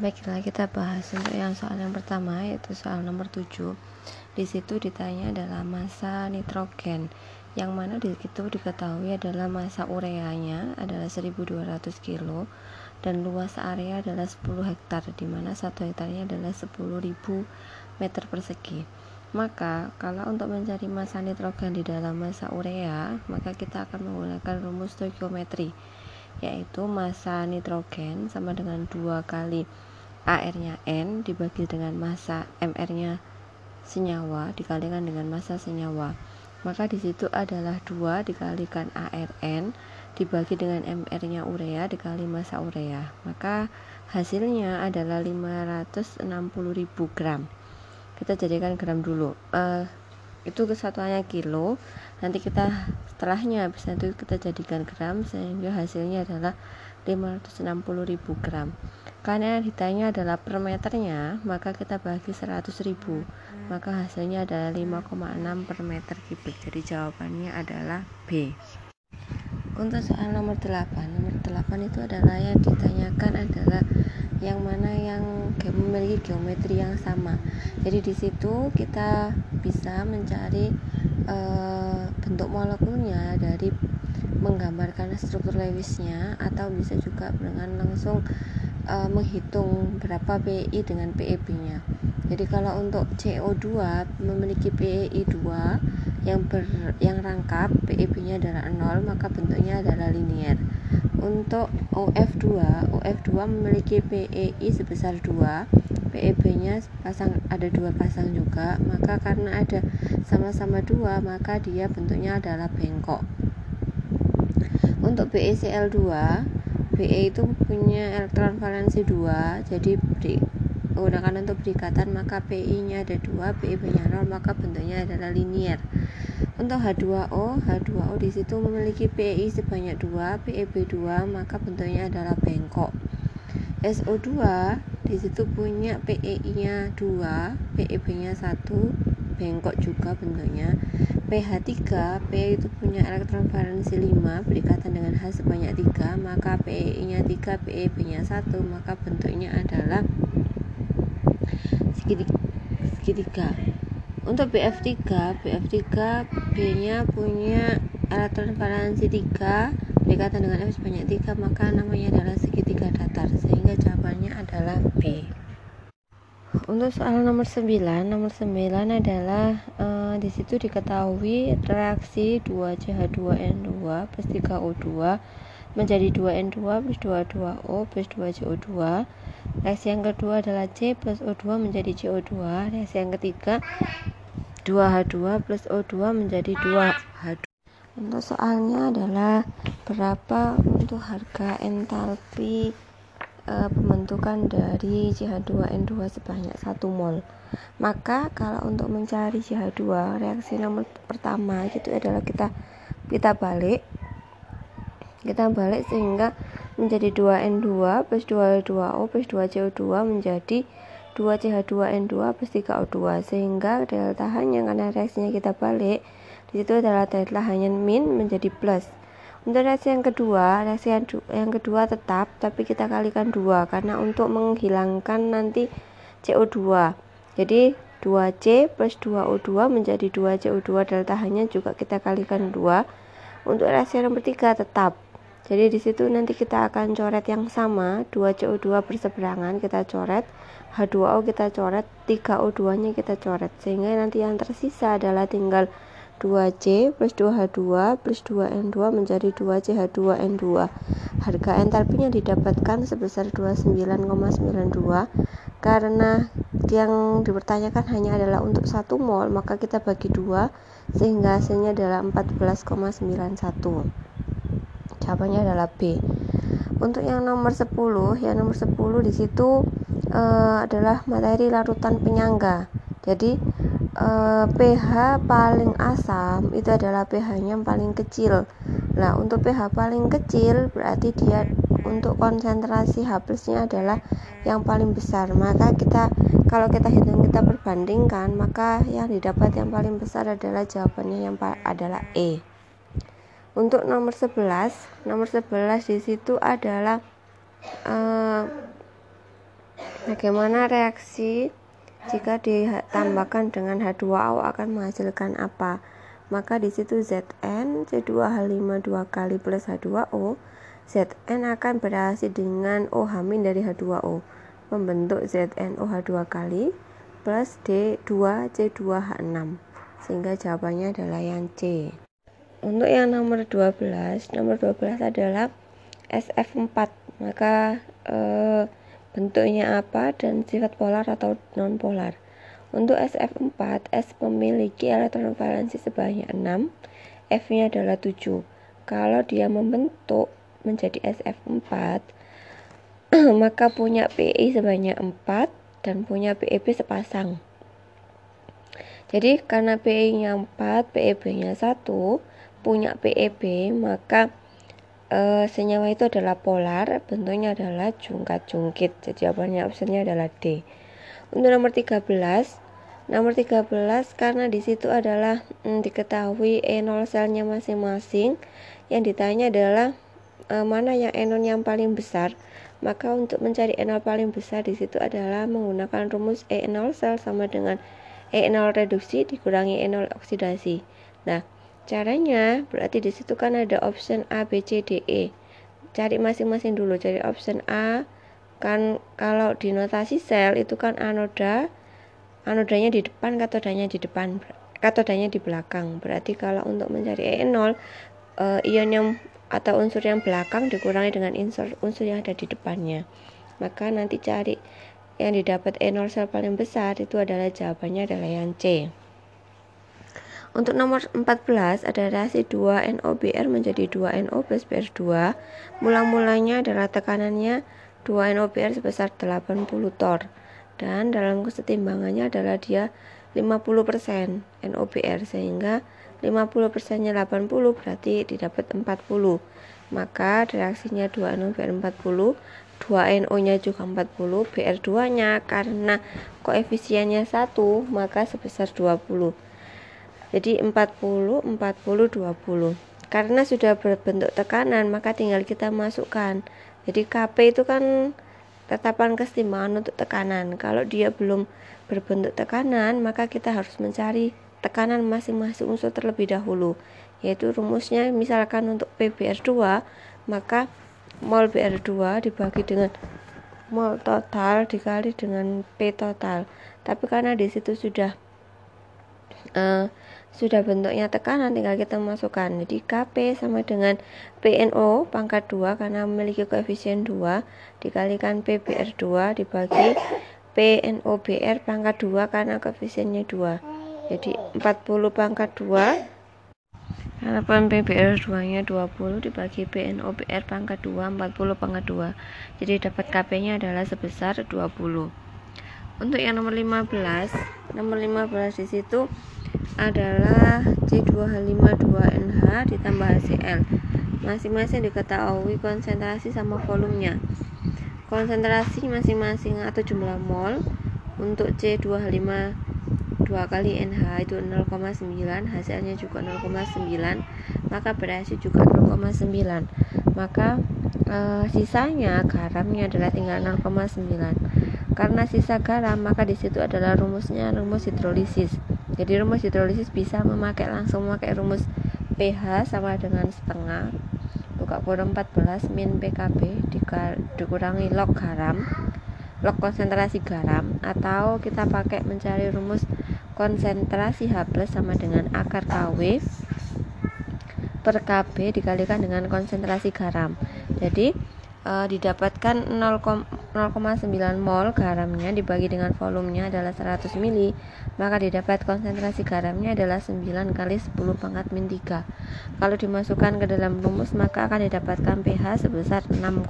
Baiklah, kita bahas untuk yang soal yang pertama yaitu soal nomor 7. Di situ ditanya adalah massa nitrogen yang mana di situ diketahui adalah massa ureanya adalah 1200 kg dan luas area adalah 10 hektar di mana satu hektarnya adalah 10.000 meter persegi. Maka kalau untuk mencari massa nitrogen di dalam massa urea, maka kita akan menggunakan rumus stoikiometri yaitu massa nitrogen sama dengan dua kali AR-nya N dibagi dengan massa MR-nya senyawa dikalikan dengan massa senyawa. Maka di situ adalah 2 dikalikan ARN dibagi dengan MR-nya urea dikali massa urea. Maka hasilnya adalah 560.000 gram. Kita jadikan gram dulu. Uh, itu kesatuannya kilo. Nanti kita setelahnya bisa itu kita jadikan gram sehingga hasilnya adalah 560.000 gram. Karena ditanya adalah per meternya maka kita bagi 100.000 maka hasilnya adalah 5,6 per meter kubik. Jadi jawabannya adalah B. Untuk soal nomor 8 nomor 8 itu adalah yang ditanyakan adalah yang mana yang memiliki geometri yang sama. Jadi di situ kita bisa mencari e, bentuk molekulnya dari menggambarkan struktur Lewisnya atau bisa juga dengan langsung uh, menghitung berapa PEI dengan PEB-nya. Jadi kalau untuk CO2 memiliki PEI 2 yang ber, yang rangkap PEB-nya adalah 0 maka bentuknya adalah linier. Untuk OF2, OF2 memiliki PEI sebesar 2, PEB-nya pasang ada dua pasang juga, maka karena ada sama-sama dua maka dia bentuknya adalah bengkok untuk BeCl2 Be itu punya elektron valensi 2 jadi beri, menggunakan untuk berikatan maka Pi nya ada 2 Pi nya 0 maka bentuknya adalah linier. Untuk H2O H2O di situ memiliki Pi sebanyak 2 PeB2 maka bentuknya adalah bengkok. SO2 di situ punya PEI nya 2 PeB nya 1 bengkok juga bentuknya pH 3 P itu punya elektron valensi 5 berikatan dengan H sebanyak 3 maka PEI nya 3 PEB nya 1 maka bentuknya adalah segitiga, segitiga. untuk BF3 BF3 B nya punya elektron valensi 3 berikatan dengan F sebanyak 3 maka namanya adalah segitiga datar sehingga jawabannya adalah B untuk soal nomor 9 nomor 9 adalah uh, di situ diketahui reaksi 2CH2N2 plus 3O2 menjadi 2N2 plus 22O plus 2CO2 reaksi yang kedua adalah C plus O2 menjadi CO2 reaksi yang ketiga 2H2 plus O2 menjadi 2H2 untuk soalnya adalah berapa untuk harga entalpi e, pembentukan dari CH2N2 sebanyak 1 mol. Maka kalau untuk mencari CH2 reaksi nomor pertama itu adalah kita kita balik. Kita balik sehingga menjadi 2N2 plus 2H2O plus 2CO2 menjadi 2CH2N2 plus 3O2 sehingga delta hanya karena reaksinya kita balik di situ adalah delta hanya min menjadi plus untuk reaksi yang kedua, reaksi yang kedua tetap tapi kita kalikan dua karena untuk menghilangkan nanti CO2. Jadi 2C plus 2O2 menjadi 2CO2 delta hanya juga kita kalikan 2. Untuk reaksi yang ketiga tetap. Jadi di situ nanti kita akan coret yang sama, 2CO2 berseberangan kita coret, H2O kita coret, 3O2-nya kita coret. Sehingga nanti yang tersisa adalah tinggal 2C plus 2H2 plus 2N2 menjadi 2CH2N2. Harga entalpinya didapatkan sebesar 29,92 karena yang dipertanyakan hanya adalah untuk 1 mol, maka kita bagi 2 sehingga hasilnya adalah 14,91. Jawabannya adalah B. Untuk yang nomor 10, yang nomor 10 di situ uh, adalah materi larutan penyangga. Jadi uh, pH paling asam itu adalah pH-nya paling kecil. Nah, untuk pH paling kecil berarti dia untuk konsentrasi H nya adalah yang paling besar. Maka kita kalau kita hitung kita perbandingkan, maka yang didapat yang paling besar adalah jawabannya yang adalah E. Untuk nomor 11, nomor 11 di situ adalah uh, Bagaimana reaksi jika ditambahkan dengan H2O akan menghasilkan apa? Maka di situ Zn C2H5 2 kali plus H2O Zn akan bereaksi dengan OH- dari H2O membentuk ZnOH2 kali plus D2C2H6 sehingga jawabannya adalah yang C. Untuk yang nomor 12, nomor 12 adalah SF4. Maka eh, bentuknya apa dan sifat polar atau non polar. Untuk SF4, S memiliki elektron valensi sebanyak 6, F-nya adalah 7. Kalau dia membentuk menjadi SF4, maka punya PI sebanyak 4 dan punya PEB sepasang. Jadi karena PI-nya 4, PEB-nya 1, punya PEB, maka e, senyawa itu adalah polar, bentuknya adalah jungkat-jungkit. Jadi jawabannya opsinya adalah D. Untuk nomor 13, nomor 13 karena di situ adalah hmm, diketahui E0 selnya masing-masing, yang ditanya adalah e, mana yang E0 yang paling besar. Maka untuk mencari E0 paling besar di situ adalah menggunakan rumus E0 sel sama dengan E0 reduksi dikurangi E0 oksidasi. Nah, Caranya berarti di situ kan ada option A, B, C, D, E. Cari masing-masing dulu. Cari option A kan kalau di notasi sel itu kan anoda anodanya di depan, katodanya di depan, katodanya di belakang. Berarti kalau untuk mencari E0 uh, ion yang atau unsur yang belakang dikurangi dengan unsur unsur yang ada di depannya. Maka nanti cari yang didapat E0 sel paling besar itu adalah jawabannya adalah yang C. Untuk nomor 14 ada reaksi 2NOBr menjadi 2NO plus Br2. Mula-mulanya adalah tekanannya 2NOBr sebesar 80 torr dan dalam kesetimbangannya adalah dia 50% NOBr sehingga 50 persennya 80 berarti didapat 40 maka reaksinya 2NOBr 40 2NO nya juga 40 BR2 nya karena koefisiennya 1 maka sebesar 20 jadi 40 40 20 karena sudah berbentuk tekanan maka tinggal kita masukkan. Jadi KP itu kan tetapan kesetimbangan untuk tekanan. Kalau dia belum berbentuk tekanan maka kita harus mencari tekanan masing-masing unsur terlebih dahulu. Yaitu rumusnya misalkan untuk PBR2 maka mol BR2 dibagi dengan mol total dikali dengan P total. Tapi karena di situ sudah uh, sudah bentuknya tekanan tinggal kita masukkan jadi KP sama dengan PNO pangkat 2 karena memiliki koefisien 2 dikalikan PBR2 dibagi PNOBR pangkat 2 karena koefisiennya 2 jadi 40 pangkat 2 harapan PBR 2 nya 20 dibagi PNOBR pangkat 2 40 pangkat 2 jadi dapat KP nya adalah sebesar 20 untuk yang nomor 15 nomor 15 di situ adalah C2H52NH ditambah HCl. Masing-masing diketahui konsentrasi sama volumenya. Konsentrasi masing-masing atau jumlah mol untuk C2H5 2 kali NH itu 0,9 hasilnya juga 0,9 maka berhasil juga 0,9 maka e, sisanya garamnya adalah tinggal 0,9 karena sisa garam maka di situ adalah rumusnya rumus hidrolisis. Jadi rumus hidrolisis bisa memakai langsung memakai rumus pH sama dengan setengah. Buka kurung 14 min PKB dikurangi log garam log konsentrasi garam atau kita pakai mencari rumus konsentrasi H plus sama dengan akar KW per KB dikalikan dengan konsentrasi garam. Jadi e, didapatkan 0,9 mol garamnya dibagi dengan volumenya adalah 100 ml maka didapat konsentrasi garamnya adalah 9 kali 10 pangkat min 3 kalau dimasukkan ke dalam rumus maka akan didapatkan pH sebesar 6,5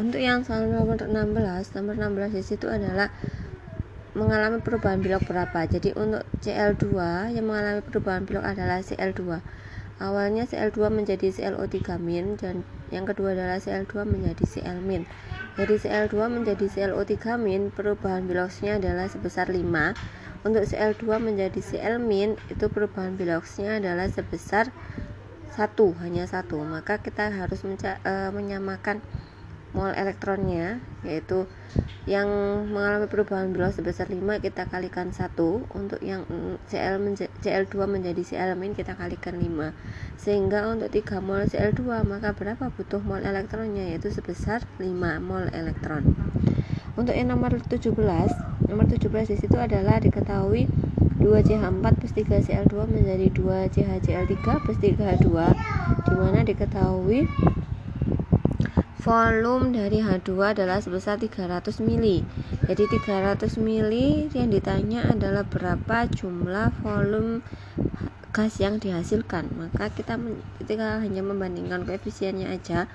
untuk yang soal nomor 16 nomor 16 di adalah mengalami perubahan blok berapa. Jadi untuk Cl2 yang mengalami perubahan blok adalah Cl2 awalnya Cl2 menjadi ClO3 min dan yang kedua adalah Cl2 menjadi Cl dari Cl2 menjadi ClO3 min perubahan biloksnya adalah sebesar 5 untuk Cl2 menjadi Cl itu perubahan biloksnya adalah sebesar satu hanya satu. Maka kita harus menca- e, menyamakan mol elektronnya yaitu yang mengalami perubahan biologi sebesar 5 kita kalikan 1 untuk yang Cl Cl2 menjadi Cl- kita kalikan 5 sehingga untuk 3 mol Cl2 maka berapa butuh mol elektronnya? Yaitu sebesar 5 mol elektron. Untuk yang nomor 17 nomor 17 di situ adalah diketahui 2CH4 plus 3Cl2 menjadi 2CHCl3 plus 3H2 di mana diketahui volume dari H2 adalah sebesar 300 mili. Jadi 300 mili yang ditanya adalah berapa jumlah volume gas yang dihasilkan. Maka kita ketika hanya membandingkan koefisiennya aja.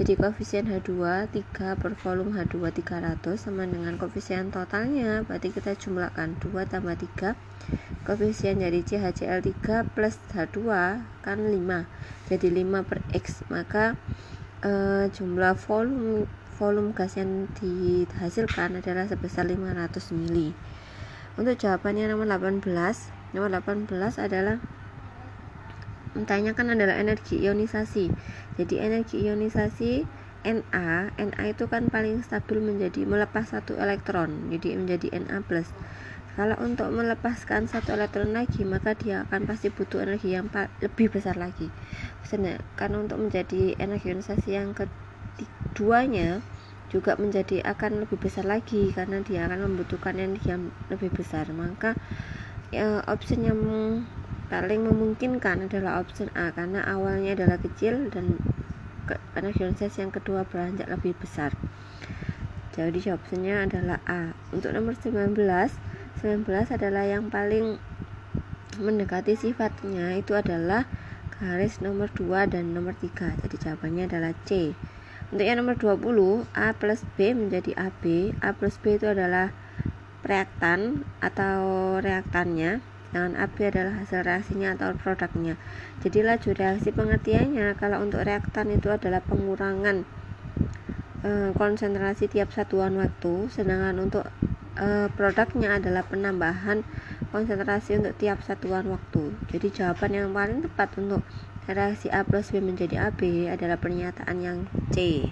Jadi koefisien H2 3 per volume H2 300 sama dengan koefisien totalnya berarti kita jumlahkan 2 tambah 3 koefisien dari CHCl3 plus H2 kan 5 jadi 5 per X. Maka uh, jumlah volume volume gas yang dihasilkan adalah sebesar 500 mili. Untuk jawabannya nomor 18, nomor 18 adalah menanyakan adalah energi ionisasi. Jadi energi ionisasi Na, Na itu kan paling stabil menjadi melepas satu elektron, jadi menjadi Na+. Kalau untuk melepaskan satu elektron lagi, maka dia akan pasti butuh energi yang lebih besar lagi. Karena untuk menjadi energi ionisasi yang keduanya juga menjadi akan lebih besar lagi karena dia akan membutuhkan energi yang lebih besar. Maka ya, opsi yang paling memungkinkan adalah opsi A karena awalnya adalah kecil dan energi ionisasi yang kedua beranjak lebih besar. Jadi opsinya adalah A. Untuk nomor 19 19 adalah yang paling mendekati sifatnya itu adalah garis nomor 2 dan nomor 3 jadi jawabannya adalah C. Untuk yang nomor 20 A plus B menjadi AB A plus B itu adalah reaktan atau reaktannya. Dengan AB adalah hasil reaksinya atau produknya. Jadi laju reaksi pengertiannya kalau untuk reaktan itu adalah pengurangan e, konsentrasi tiap satuan waktu. Sedangkan untuk uh, produknya adalah penambahan konsentrasi untuk tiap satuan waktu. Jadi jawaban yang paling tepat untuk reaksi A plus B menjadi AB adalah pernyataan yang C.